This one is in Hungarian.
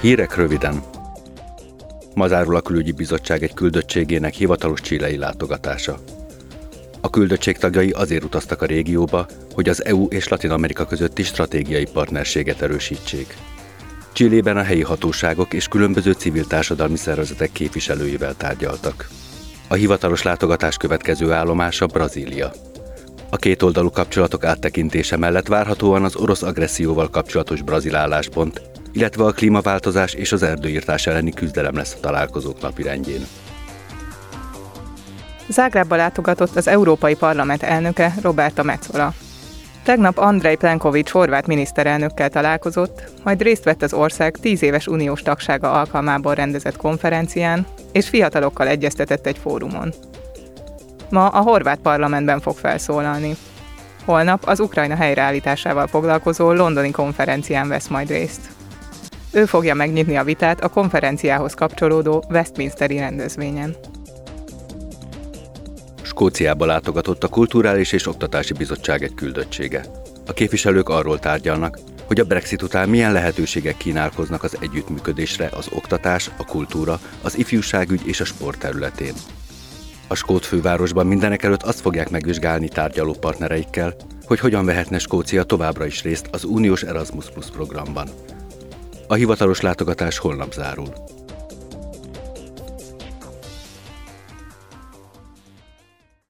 Hírek röviden. Ma zárul a külügyi bizottság egy küldöttségének hivatalos csilei látogatása. A küldöttség tagjai azért utaztak a régióba, hogy az EU és Latin Amerika közötti stratégiai partnerséget erősítsék. Csillében a helyi hatóságok és különböző civil társadalmi szervezetek képviselőivel tárgyaltak. A hivatalos látogatás következő állomása Brazília. A kétoldalú kapcsolatok áttekintése mellett várhatóan az orosz agresszióval kapcsolatos brazil álláspont, illetve a klímaváltozás és az erdőírtás elleni küzdelem lesz a találkozók napirendjén. Zágrábba látogatott az Európai Parlament elnöke Roberta Metzola. Tegnap Andrei Plenkovics horvát miniszterelnökkel találkozott, majd részt vett az ország tíz éves uniós tagsága alkalmából rendezett konferencián, és fiatalokkal egyeztetett egy fórumon. Ma a horvát parlamentben fog felszólalni. Holnap az Ukrajna helyreállításával foglalkozó londoni konferencián vesz majd részt. Ő fogja megnyitni a vitát a konferenciához kapcsolódó Westminsteri rendezvényen. Skóciába látogatott a Kulturális és Oktatási Bizottság egy küldöttsége. A képviselők arról tárgyalnak, hogy a Brexit után milyen lehetőségek kínálkoznak az együttműködésre az oktatás, a kultúra, az ifjúságügy és a sport területén. A skót fővárosban mindenek előtt azt fogják megvizsgálni tárgyaló partnereikkel, hogy hogyan vehetne Skócia továbbra is részt az uniós Erasmus Plus programban. A hivatalos látogatás holnap zárul.